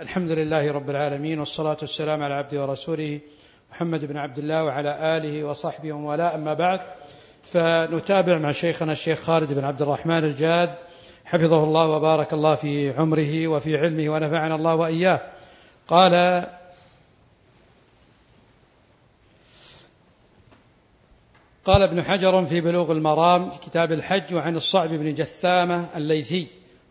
الحمد لله رب العالمين والصلاة والسلام على عبده ورسوله محمد بن عبد الله وعلى آله وصحبه ومن والاه. أما بعد فنتابع مع شيخنا الشيخ خالد بن عبد الرحمن الجاد حفظه الله وبارك الله في عمره وفي علمه ونفعنا الله وإياه. قال قال ابن حجر في بلوغ المرام في كتاب الحج وعن الصعب بن جثامة الليثي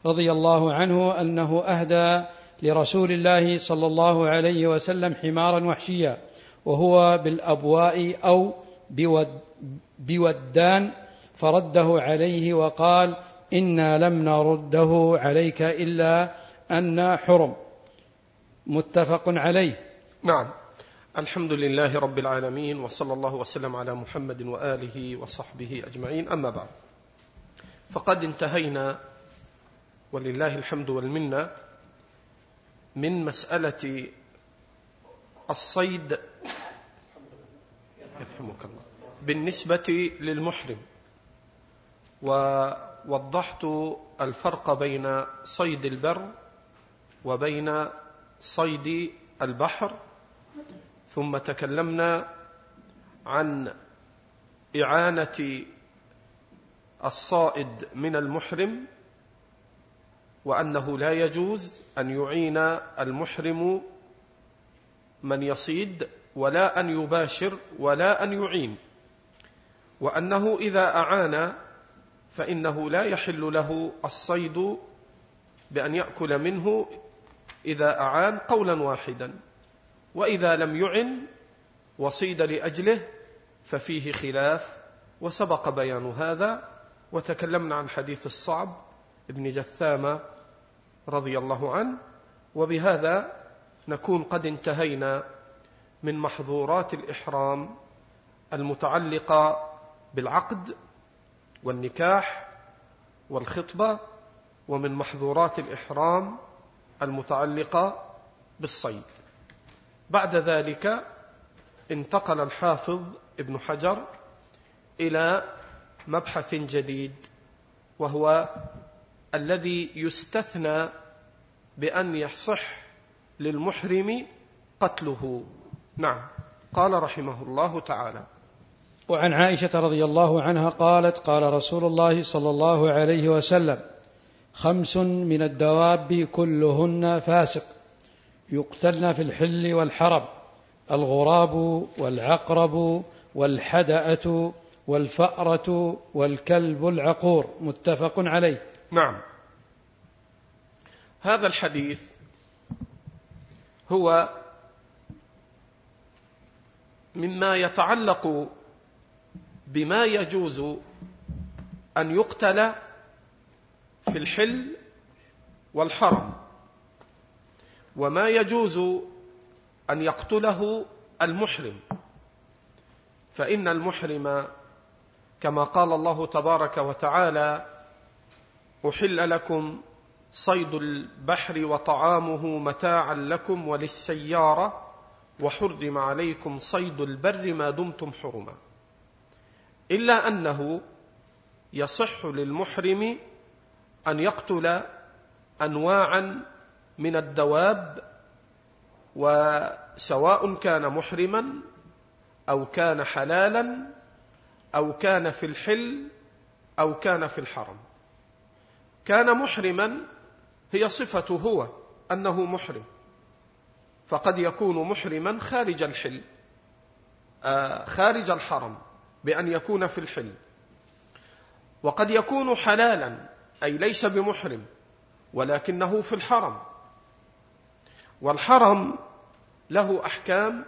رضي الله عنه أنه أهدى لرسول الله صلى الله عليه وسلم حمارا وحشيا وهو بالأبواء أو بود بودان فرده عليه وقال إنا لم نرده عليك إلا أن حرم. متفق عليه. نعم. الحمد لله رب العالمين وصلى الله وسلم على محمد وآله وصحبه أجمعين أما بعد. فقد انتهينا ولله الحمد والمنة من مسألة الصيد. يرحمك الله. بالنسبة للمحرم ووضحت الفرق بين صيد البر وبين صيد البحر ثم تكلمنا عن إعانة الصائد من المحرم وأنه لا يجوز أن يعين المحرم من يصيد ولا أن يباشر ولا أن يعين. وأنه إذا أعان فإنه لا يحل له الصيد بأن يأكل منه إذا أعان قولا واحدا. وإذا لم يعن وصيد لأجله ففيه خلاف وسبق بيان هذا وتكلمنا عن حديث الصعب ابن جثامة رضي الله عنه وبهذا نكون قد انتهينا من محظورات الإحرام المتعلقة بالعقد والنكاح والخطبة ومن محظورات الإحرام المتعلقة بالصيد. بعد ذلك انتقل الحافظ ابن حجر إلى مبحث جديد وهو الذي يستثنى بأن يصح للمحرم قتله. نعم. قال رحمه الله تعالى وعن عائشة رضي الله عنها قالت قال رسول الله صلى الله عليه وسلم خمس من الدواب كلهن فاسق يقتلن في الحل والحرم الغراب والعقرب والحدأة والفأرة والكلب العقور. متفق عليه. نعم. هذا الحديث هو مما يتعلق بما يجوز أن يقتل في الحل والحرم وما يجوز أن يقتله المحرم. فإن المحرم كما قال الله تبارك وتعالى أحل لكم صيد البحر وطعامه متاعا لكم وللسيارة وحرم عليكم صيد البر ما دمتم حرما. إلا أنه يصح للمحرم أن يقتل أنواعا من الدواب وسواء كان محرما أو كان حلالا أو كان في الحل أو كان في الحرم. كان محرما هي صفته هو أنه محرم. فقد يكون محرما خارج الحل. آه خارج الحرم بأن يكون في الحل. وقد يكون حلالا أي ليس بمحرم ولكنه في الحرم. والحرم له أحكام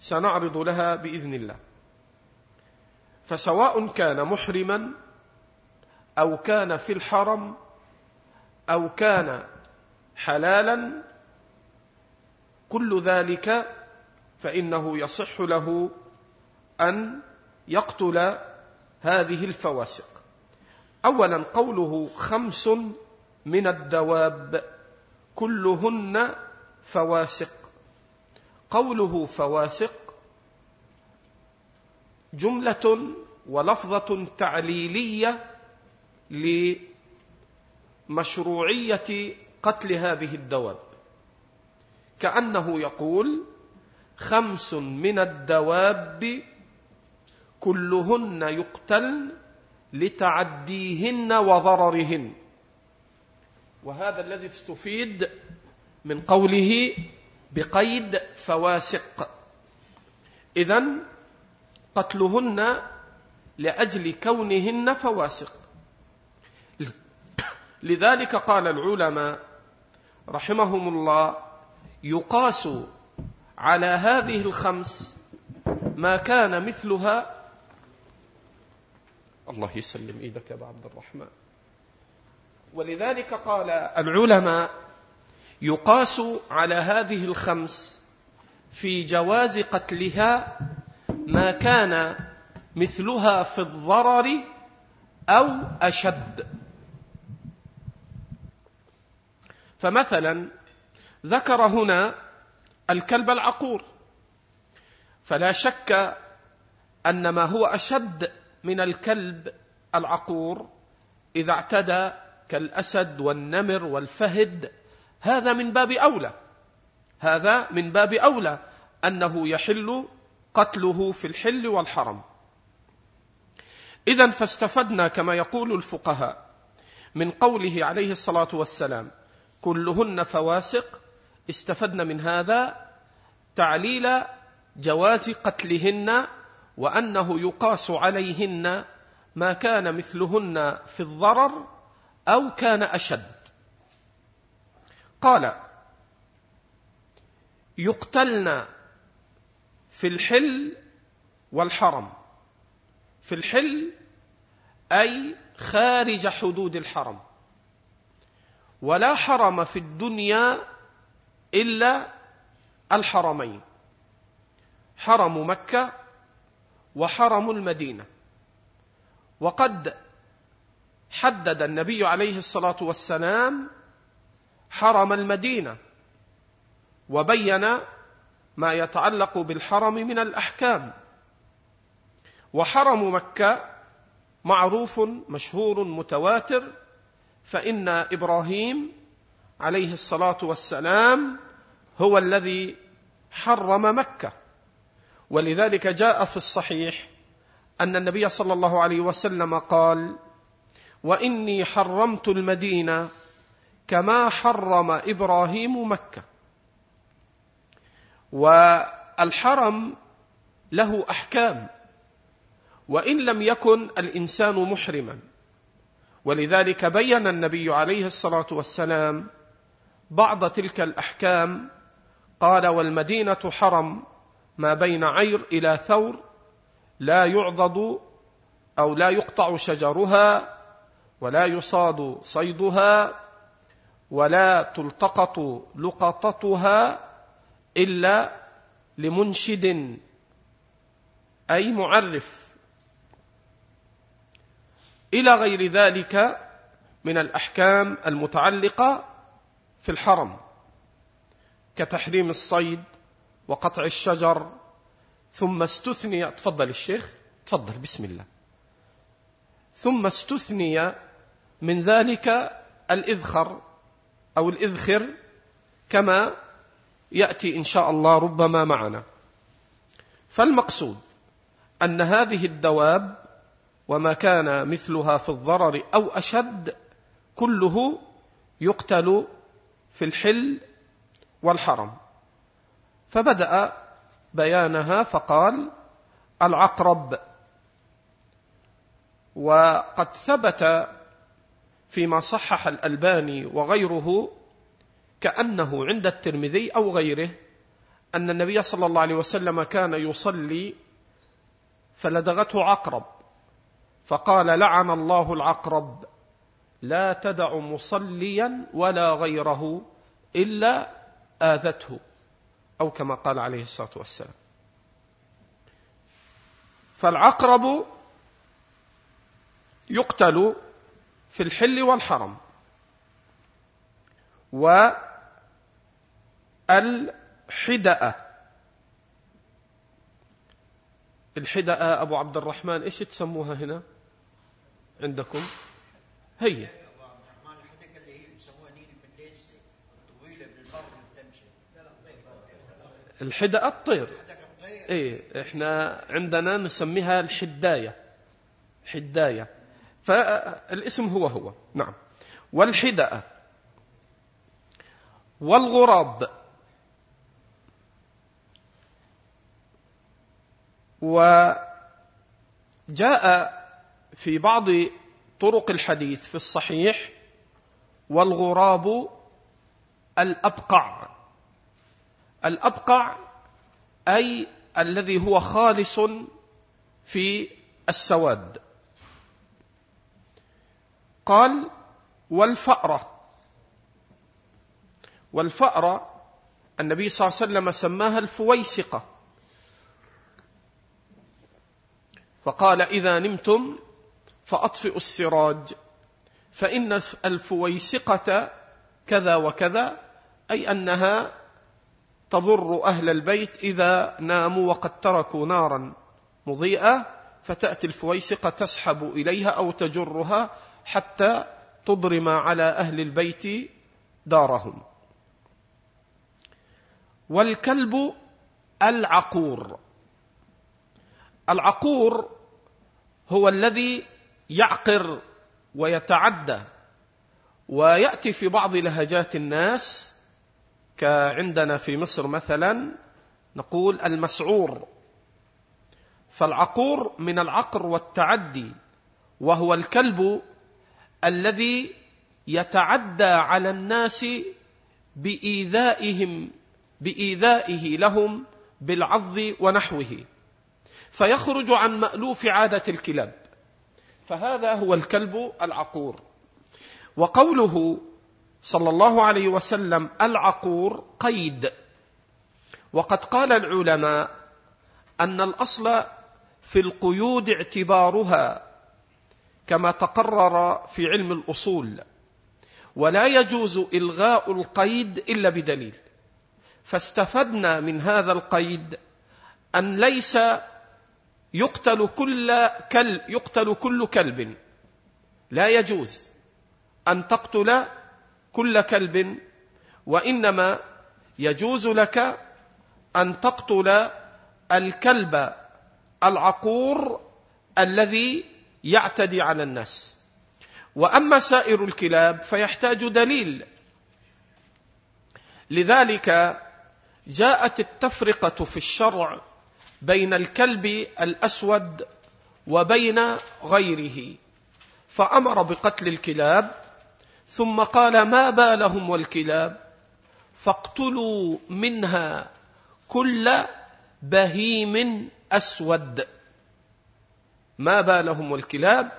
سنعرض لها بإذن الله. فسواء كان محرما أو كان في الحرم أو كان حلالا كل ذلك فإنه يصح له أن يقتل هذه الفواسق. أولا قوله خمس من الدواب كلهن فواسق. قوله فواسق جملة ولفظة تعليلية لمشروعية قتل هذه الدواب. كأنه يقول خمس من الدواب كلهن يقتلن لتعديهن وضررهن. وهذا الذي استفيد من قوله بقيد فواسق. إذا قتلهن لأجل كونهن فواسق. لذلك قال العلماء رحمهم الله يقاس على هذه الخمس ما كان مثلها. الله يسلم إيدك يا عبد الرحمن. ولذلك قال العلماء يقاس على هذه الخمس في جواز قتلها ما كان مثلها في الضرر أو أشد. فمثلا ذكر هنا الكلب العقور. فلا شك أن ما هو أشد من الكلب العقور إذا اعتدى كالأسد والنمر والفهد هذا من باب أولى. هذا من باب أولى أنه يحل قتله في الحل والحرم. اذا فاستفدنا كما يقول الفقهاء من قوله عليه الصلاة والسلام كلهن فواسق استفدنا من هذا تعليل جواز قتلهن وأنه يقاس عليهن ما كان مثلهن في الضرر أو كان أشد. قال يقتلن في الحل والحرم. في الحل أي خارج حدود الحرم. ولا حرم في الدنيا إلا الحرمين. حرم مكة وحرم المدينة. وقد حدد النبي عليه الصلاة والسلام حرم المدينة وبين ما يتعلق بالحرم من الأحكام. وحرم مكة معروف مشهور متواتر فإن إبراهيم عليه الصلاة والسلام هو الذي حرم مكة. ولذلك جاء في الصحيح أن النبي صلى الله عليه وسلم قال وإني حرمت المدينة كما حرم إبراهيم مكة. والحرم له أحكام. وإن لم يكن الإنسان محرما. ولذلك بين النبي عليه الصلاة والسلام بعض تلك الأحكام قال والمدينة حرم ما بين عير إلى ثور لا يعضد أو لا يقطع شجرها ولا يصاد صيدها ولا تلتقط لقطتها إلا لمنشد أي معرف. إلى غير ذلك من الأحكام المتعلقة في الحرم كتحريم الصيد وقطع الشجر. ثم استثني تفضل الشيخ تفضل بسم الله. ثم استثني من ذلك الإذخر أو الإذخر كما يأتي إن شاء الله ربما معنا. فالمقصود أن هذه الدواب وما كان مثلها في الضرر أو أشد كله يقتل في الحل والحرم. فبدأ بيانها فقال العقرب. وقد ثبت فيما صحح الألباني وغيره كأنه عند الترمذي أو غيره أن النبي صلى الله عليه وسلم كان يصلي فلدغته عقرب. فقال لعن الله العقرب لا تدع مصليا ولا غيره إلا آذته أو كما قال عليه الصلاة والسلام. فالعقرب يقتل في الحل والحرم والحدأة. الحدأة أبو عبد الرحمن إيش تسموها هنا؟ عندكم؟ هي الحدأة الطير. إيه إحنا عندنا نسميها الحداية. حداية. فالاسم هو هو. نعم. والحدأة والغراب. وجاء في بعض طرق الحديث في الصحيح والغراب الأبقع. الأبقع أي الذي هو خالص في السواد. قال والفأرة. والفأرة النبي صلى الله عليه وسلم سماها الفويسقة. فقال إذا نمتم فأطفئوا السراج. فإن الفويسقة كذا وكذا أي أنها تضر أهل البيت إذا ناموا وقد تركوا نارا مضيئة فتأتي الفويسقة تسحب إليها أو تجرها حتى تضرم على أهل البيت دارهم. والكلب العقور. العقور هو الذي يعقر ويتعدى ويأتي في بعض لهجات الناس كعندنا في مصر مثلا نقول المسعور. فالعقور من العقر والتعدي وهو الكلب الذي يتعدى على الناس بإيذائهم بإيذائه لهم بالعض ونحوه. فيخرج عن مألوف عادة الكلاب. فهذا هو الكلب العقور. وقوله صلى الله عليه وسلم العقور قيد. وقد قال العلماء أن الأصل في القيود اعتبارها كما تقرر في علم الأصول. ولا يجوز إلغاء القيد إلا بدليل. فاستفدنا من هذا القيد أن ليس يقتل كل كلب يقتل كل كلب. لا يجوز أن تقتل كل كلب وإنما يجوز لك أن تقتل الكلب العقور الذي يعتدي على الناس. وأما سائر الكلاب فيحتاج دليل. لذلك جاءت التفرقة في الشرع بين الكلب الأسود وبين غيره فأمر بقتل الكلاب ثم قال ما بالهم والكلاب فاقتلوا منها كل بهيم أسود. ما بالهم والكلاب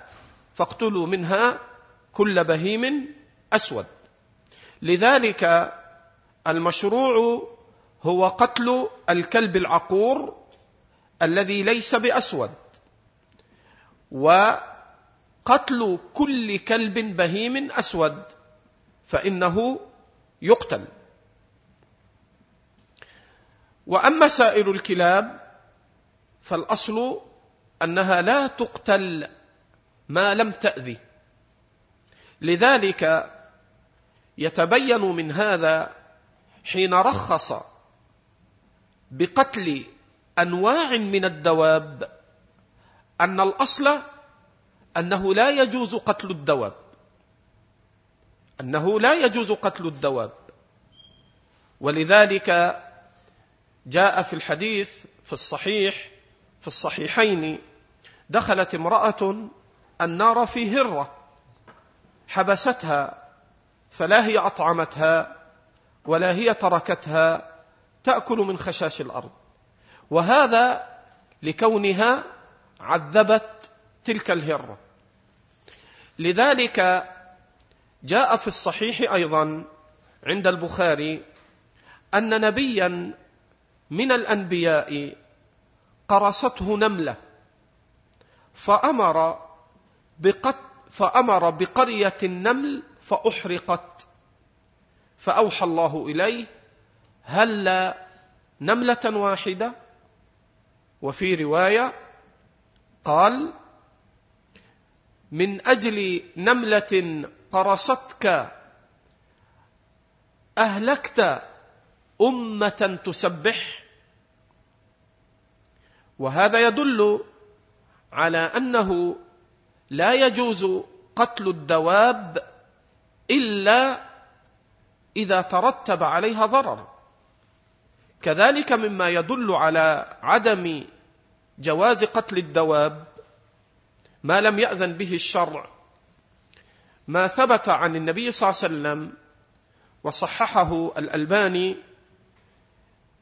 فاقتلوا منها كل بهيم أسود. لذلك المشروع هو قتل الكلب العقور الذي ليس بأسود. وقتل كل كلب بهيم أسود فإنه يقتل. وأما سائر الكلاب فالأصل أنها لا تقتل ما لم تأذي. لذلك يتبين من هذا حين رخص بقتل أنواع من الدواب. أن الأصل أنه لا يجوز قتل الدواب. أنه لا يجوز قتل الدواب. ولذلك جاء في الحديث في الصحيح في الصحيحين دخلت امرأة النار في هرة حبستها فلا هي أطعمتها ولا هي تركتها تأكل من خشاش الأرض. وهذا لكونها عذبت تلك الهرة. لذلك جاء في الصحيح أيضا عند البخاري أن نبيا من الأنبياء قرصته نملة فأمر بقت فأمر بقرية النمل فأحرقت فأوحى الله إليه هل نملة واحدة؟ وفي رواية قال من أجل نملة قرصتك أهلكت أمة تسبح. وهذا يدل على أنه لا يجوز قتل الدواب إلا إذا ترتب عليها ضرر. كذلك مما يدل على عدم جواز قتل الدواب ما لم يأذن به الشرع ما ثبت عن النبي صلى الله عليه وسلم وصححه الألباني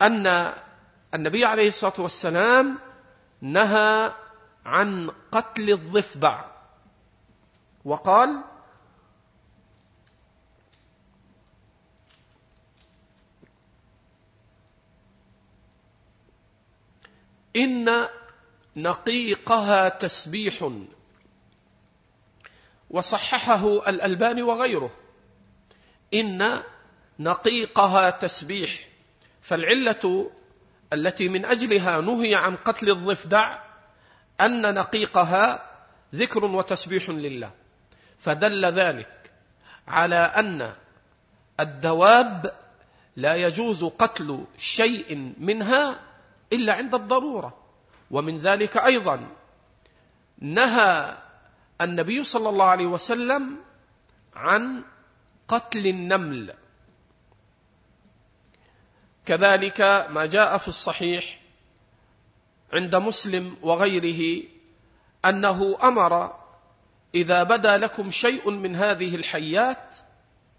أن النبي عليه الصلاة والسلام نهى عن قتل الضفدع وقال إن نقيقها تسبيح. وصححه الألباني وغيره. إن نقيقها تسبيح. فالعلة التي من أجلها نهي عن قتل الضفدع أن نقيقها ذكر وتسبيح لله. فدل ذلك على أن الدواب لا يجوز قتل شيء منها إلا عند الضرورة. ومن ذلك أيضا نهى النبي صلى الله عليه وسلم عن قتل النمل. كذلك ما جاء في الصحيح عند مسلم وغيره أنه أمر إذا بدا لكم شيء من هذه الحيات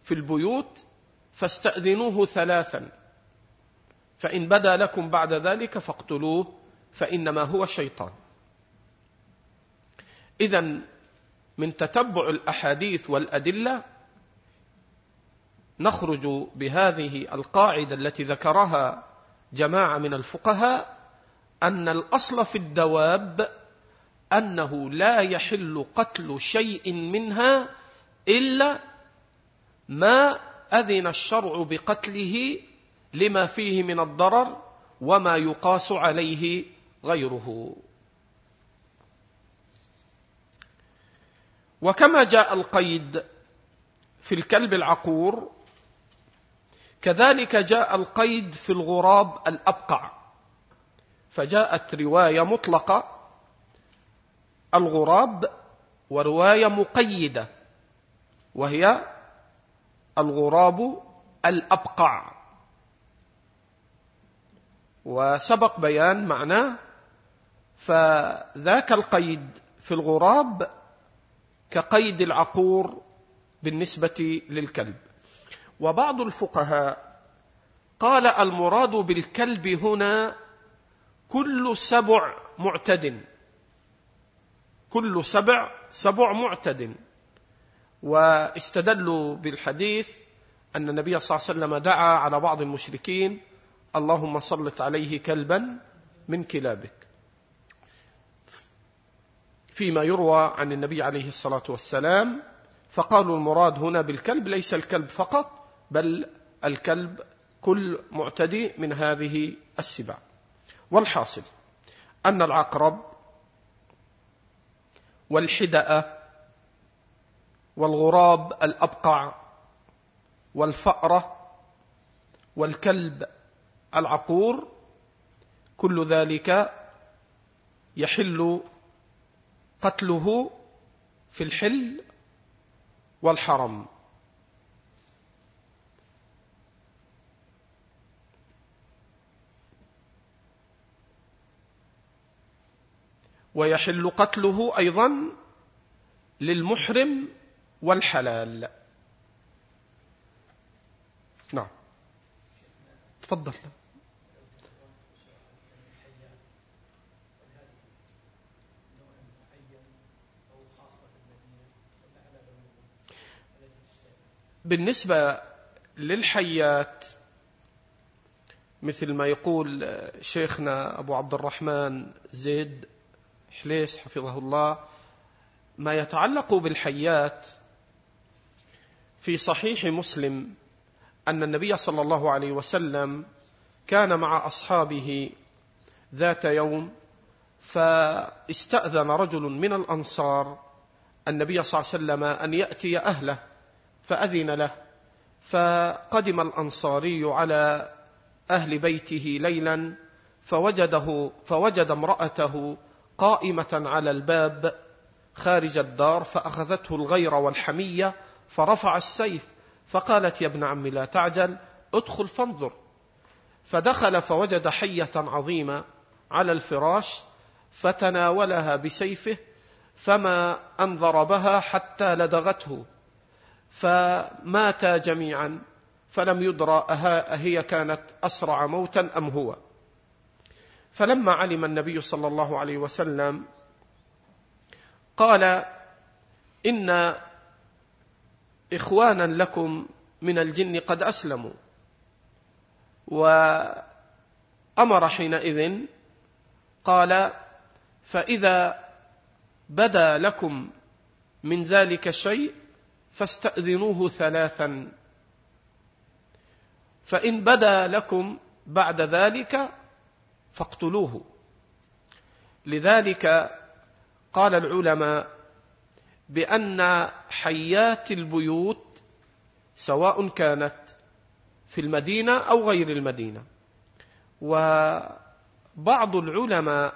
في البيوت فاستأذنوه ثلاثا. فإن بدا لكم بعد ذلك فاقتلوه. فإنما هو شيطان اذا من تتبع الأحاديث والأدلة نخرج بهذه القاعدة التي ذكرها جماعة من الفقهاء أن الأصل في الدواب أنه لا يحل قتل شيء منها إلا ما أذن الشرع بقتله لما فيه من الضرر وما يقاس عليه غيره. وكما جاء القيد في الكلب العقور كذلك جاء القيد في الغراب الأبقع. فجاءت رواية مطلقة الغراب ورواية مقيدة وهي الغراب الأبقع. وسبق بيان معناه فذاك القيد في الغراب كقيد العقور بالنسبة للكلب. وبعض الفقهاء قال المراد بالكلب هنا كل سبع معتد. كل سبع سبع معتد. واستدلوا بالحديث أن النبي صلى الله عليه وسلم دعا على بعض المشركين اللهم سلط عليه كلبا من كلابك. فيما يروى عن النبي عليه الصلاة والسلام فقالوا المراد هنا بالكلب ليس الكلب فقط بل الكلب كل معتدي من هذه السباع. والحاصل أن العقرب والحدأ والغراب الأبقع والفأرة والكلب العقور كل ذلك يحل قتله في الحل والحرم. ويحل قتله أيضا للمحرم والحلال. نعم. تفضل. بالنسبة للحيات مثل ما يقول شيخنا أبو عبد الرحمن زيد حليس حفظه الله ما يتعلق بالحيات في صحيح مسلم أن النبي صلى الله عليه وسلم كان مع أصحابه ذات يوم فاستأذن رجل من الأنصار النبي صلى الله عليه وسلم أن يأتي أهله. فأذن له. فقدم الأنصاري على أهل بيته ليلا فوجده فوجد امرأته قائمة على الباب خارج الدار فأخذته الغيرة والحمية فرفع السيف فقالت يا ابن عمي لا تعجل ادخل فانظر. فدخل فوجد حية عظيمة على الفراش فتناولها بسيفه فما أن ضربها حتى لدغته. فماتا جميعا فلم يدرى أهي كانت أسرع موتا أم هو. فلما علم النبي صلى الله عليه وسلم قال إن إخوانا لكم من الجن قد أسلموا. وأمر حينئذ قال فإذا بدا لكم من ذلك الشيء فاستأذنوه ثلاثا. فإن بدا لكم بعد ذلك فاقتلوه. لذلك قال العلماء بأن حيات البيوت سواء كانت في المدينة أو غير المدينة. وبعض العلماء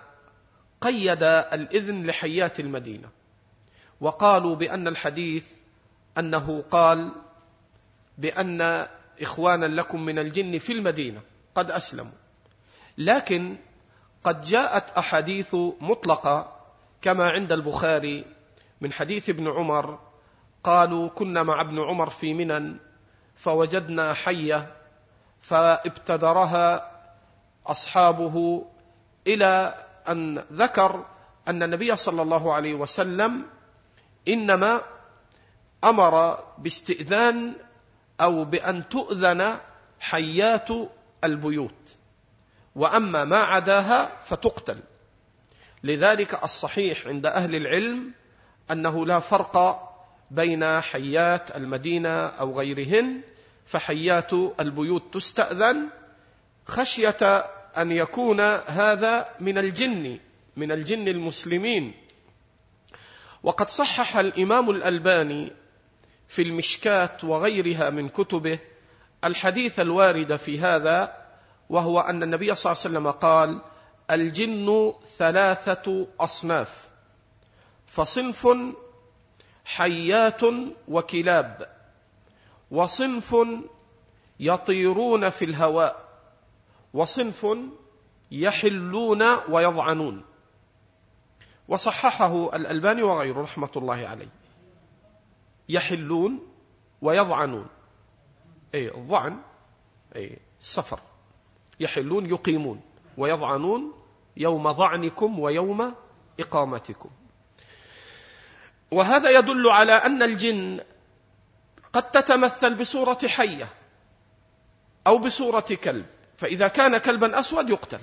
قيد الإذن لحيات المدينة. وقالوا بأن الحديث أنه قال بأن إخوانا لكم من الجن في المدينة قد أسلموا. لكن قد جاءت أحاديث مطلقة كما عند البخاري من حديث ابن عمر قالوا كنا مع ابن عمر في منى فوجدنا حية فابتدرها أصحابه إلى أن ذكر أن النبي صلى الله عليه وسلم إنما أمر باستئذان أو بأن تؤذن حيات البيوت. وأما ما عداها فتقتل. لذلك الصحيح عند أهل العلم أنه لا فرق بين حيات المدينة أو غيرهن فحيات البيوت تستأذن خشية أن يكون هذا من الجن من الجن المسلمين. وقد صحح الإمام الألباني في المشكات وغيرها من كتبه الحديث الوارد في هذا وهو أن النبي صلى الله عليه وسلم قال الجن ثلاثة أصناف فصنف حيات وكلاب وصنف يطيرون في الهواء وصنف يحلون ويضعنون. وصححه الألباني وغيره رحمة الله عليه. يحلون ويضعنون. أي الضعن أي السفر يحلون يقيمون. ويضعنون يوم ضعنكم ويوم إقامتكم. وهذا يدل على أن الجن قد تتمثل بصورة حية أو بصورة كلب. فإذا كان كلبا أسود يقتل.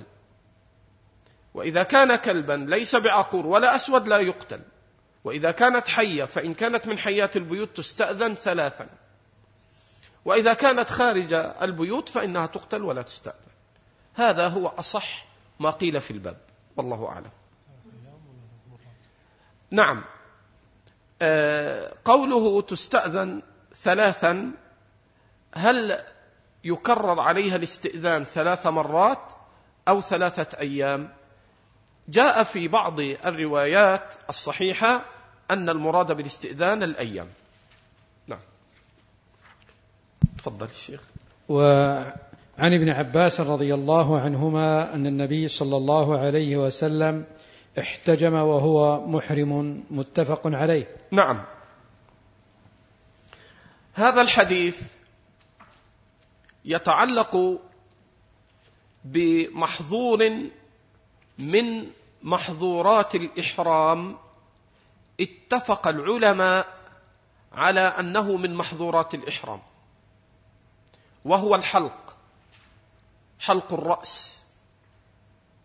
وإذا كان كلبا ليس بعقور ولا أسود لا يقتل. وإذا كانت حية فإن كانت من حيات البيوت تستأذن ثلاثا. وإذا كانت خارج البيوت فإنها تقتل ولا تستأذن. هذا هو أصح ما قيل في الباب. والله أعلم. نعم. آه، قوله تستأذن ثلاثا هل يكرر عليها الاستئذان ثلاث مرات أو ثلاثة أيام؟ جاء في بعض الروايات الصحيحة أن المراد بالاستئذان الأيام. نعم. تفضل الشيخ. وعن ابن عباس رضي الله عنهما أن النبي صلى الله عليه وسلم احتجم وهو محرم متفق عليه. نعم. هذا الحديث يتعلق بمحظور من محظورات الإحرام اتفق العلماء على أنه من محظورات الإحرام وهو الحلق حلق الرأس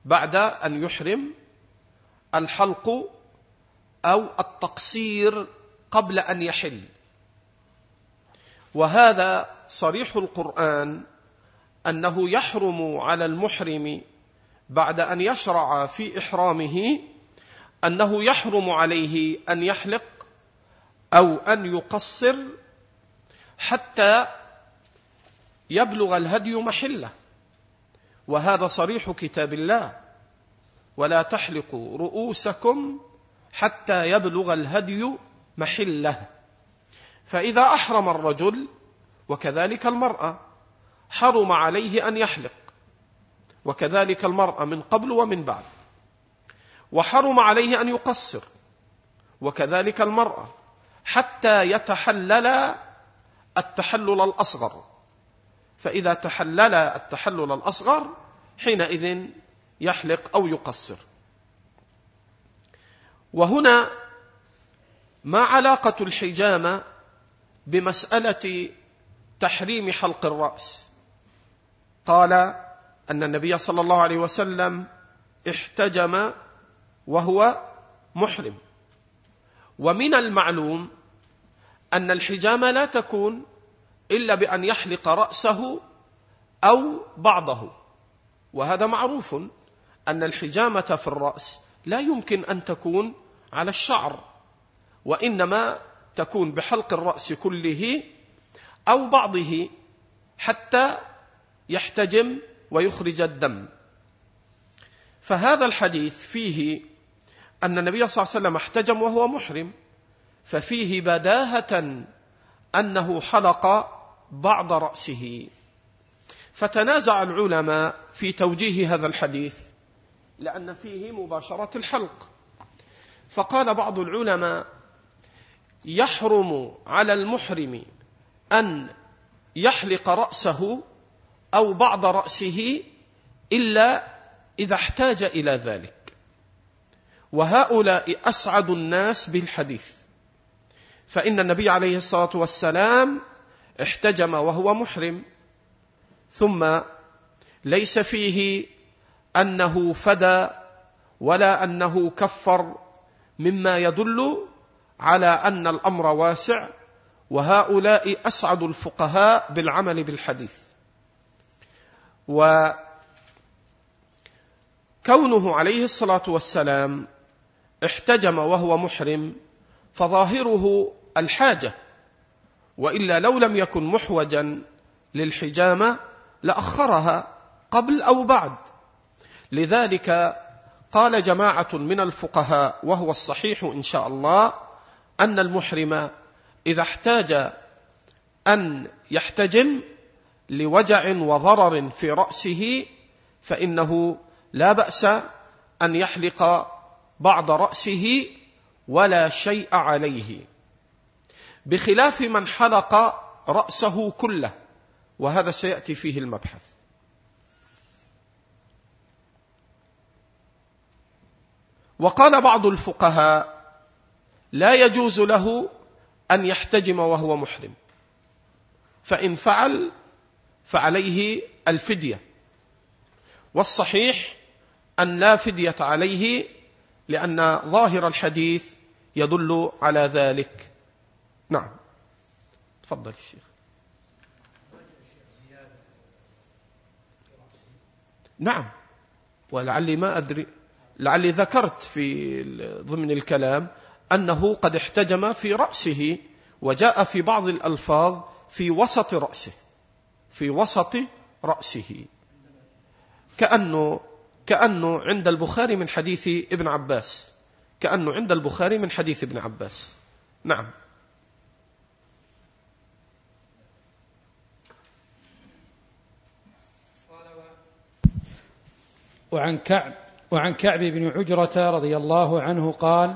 بعد أن يحرم الحلق أو التقصير قبل أن يحل. وهذا صريح القرآن أنه يحرم على المحرم بعد أن يشرع في إحرامه أنه يحرم عليه أن يحلق أو أن يقصر حتى يبلغ الهدي محله. وهذا صريح كتاب الله. ولا تحلقوا رؤوسكم حتى يبلغ الهدي محله. فإذا أحرم الرجل وكذلك المرأة حرم عليه أن يحلق. وكذلك المرأة من قبل ومن بعد. وحرم عليه أن يقصر. وكذلك المرأة حتى يتحلل التحلل الأصغر. فإذا تحلل التحلل الأصغر حينئذ يحلق أو يقصر. وهنا ما علاقة الحجامة بمسألة تحريم حلق الرأس. قال أن النبي صلى الله عليه وسلم احتجم وهو محرم. ومن المعلوم أن الحجامة لا تكون إلا بأن يحلق رأسه أو بعضه. وهذا معروف أن الحجامة في الرأس لا يمكن أن تكون على الشعر وإنما تكون بحلق الرأس كله أو بعضه حتى يحتجم ويخرج الدم. فهذا الحديث فيه أن النبي صلى الله عليه وسلم احتجم وهو محرم ففيه بداهة أنه حلق بعض رأسه. فتنازع العلماء في توجيه هذا الحديث لأن فيه مباشرة الحلق. فقال بعض العلماء يحرم على المحرم أن يحلق رأسه أو بعض رأسه إلا إذا احتاج إلى ذلك. وهؤلاء أسعد الناس بالحديث. فإن النبي عليه الصلاة والسلام احتجم وهو محرم. ثم ليس فيه أنه فدى ولا أنه كفر مما يدل على أن الأمر واسع وهؤلاء أسعد الفقهاء بالعمل بالحديث. وكونه عليه الصلاة والسلام احتجم وهو محرم فظاهره الحاجة وإلا لو لم يكن محوجا للحجامة لأخرها قبل أو بعد. لذلك قال جماعة من الفقهاء وهو الصحيح إن شاء الله أن المحرم إذا احتاج أن يحتجم لوجع وضرر في رأسه فإنه لا بأس أن يحلق بعض رأسه ولا شيء عليه. بخلاف من حلق رأسه كله وهذا سيأتي فيه المبحث. وقال بعض الفقهاء لا يجوز له أن يحتجم وهو محرم. فإن فعل فعليه الفدية. والصحيح أن لا فدية عليه لأن ظاهر الحديث يدل على ذلك. نعم. تفضل الشيخ نعم. ولعلي ما أدري لعلي ذكرت في ضمن الكلام أنه قد احتجم في رأسه وجاء في بعض الألفاظ في وسط رأسه في وسط رأسه. كأنه كأنه عند البخاري من حديث ابن عباس. كأنه عند البخاري من حديث ابن عباس. نعم. وعن كعب وعن كعب بن عجرة رضي الله عنه قال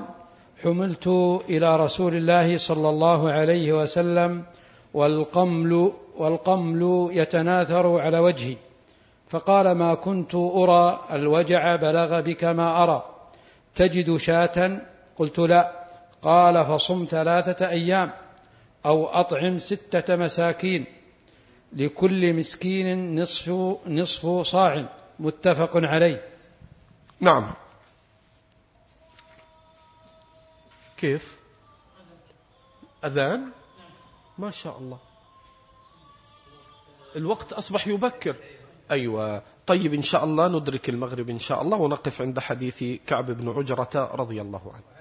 حملت إلى رسول الله صلى الله عليه وسلم والقمل والقمل يتناثر على وجهي. فقال ما كنت أرى الوجع بلغ بك ما أرى. تجد شاة؟ قلت لا. قال فصم ثلاثة أيام أو أطعم ستة مساكين لكل مسكين نصف نصف صاع. متفق عليه. نعم. كيف؟ أذان؟ ما شاء الله. الوقت أصبح يبكر. أيوة. طيب إن شاء الله ندرك المغرب إن شاء الله ونقف عند حديث كعب بن عجرة رضي الله عنه.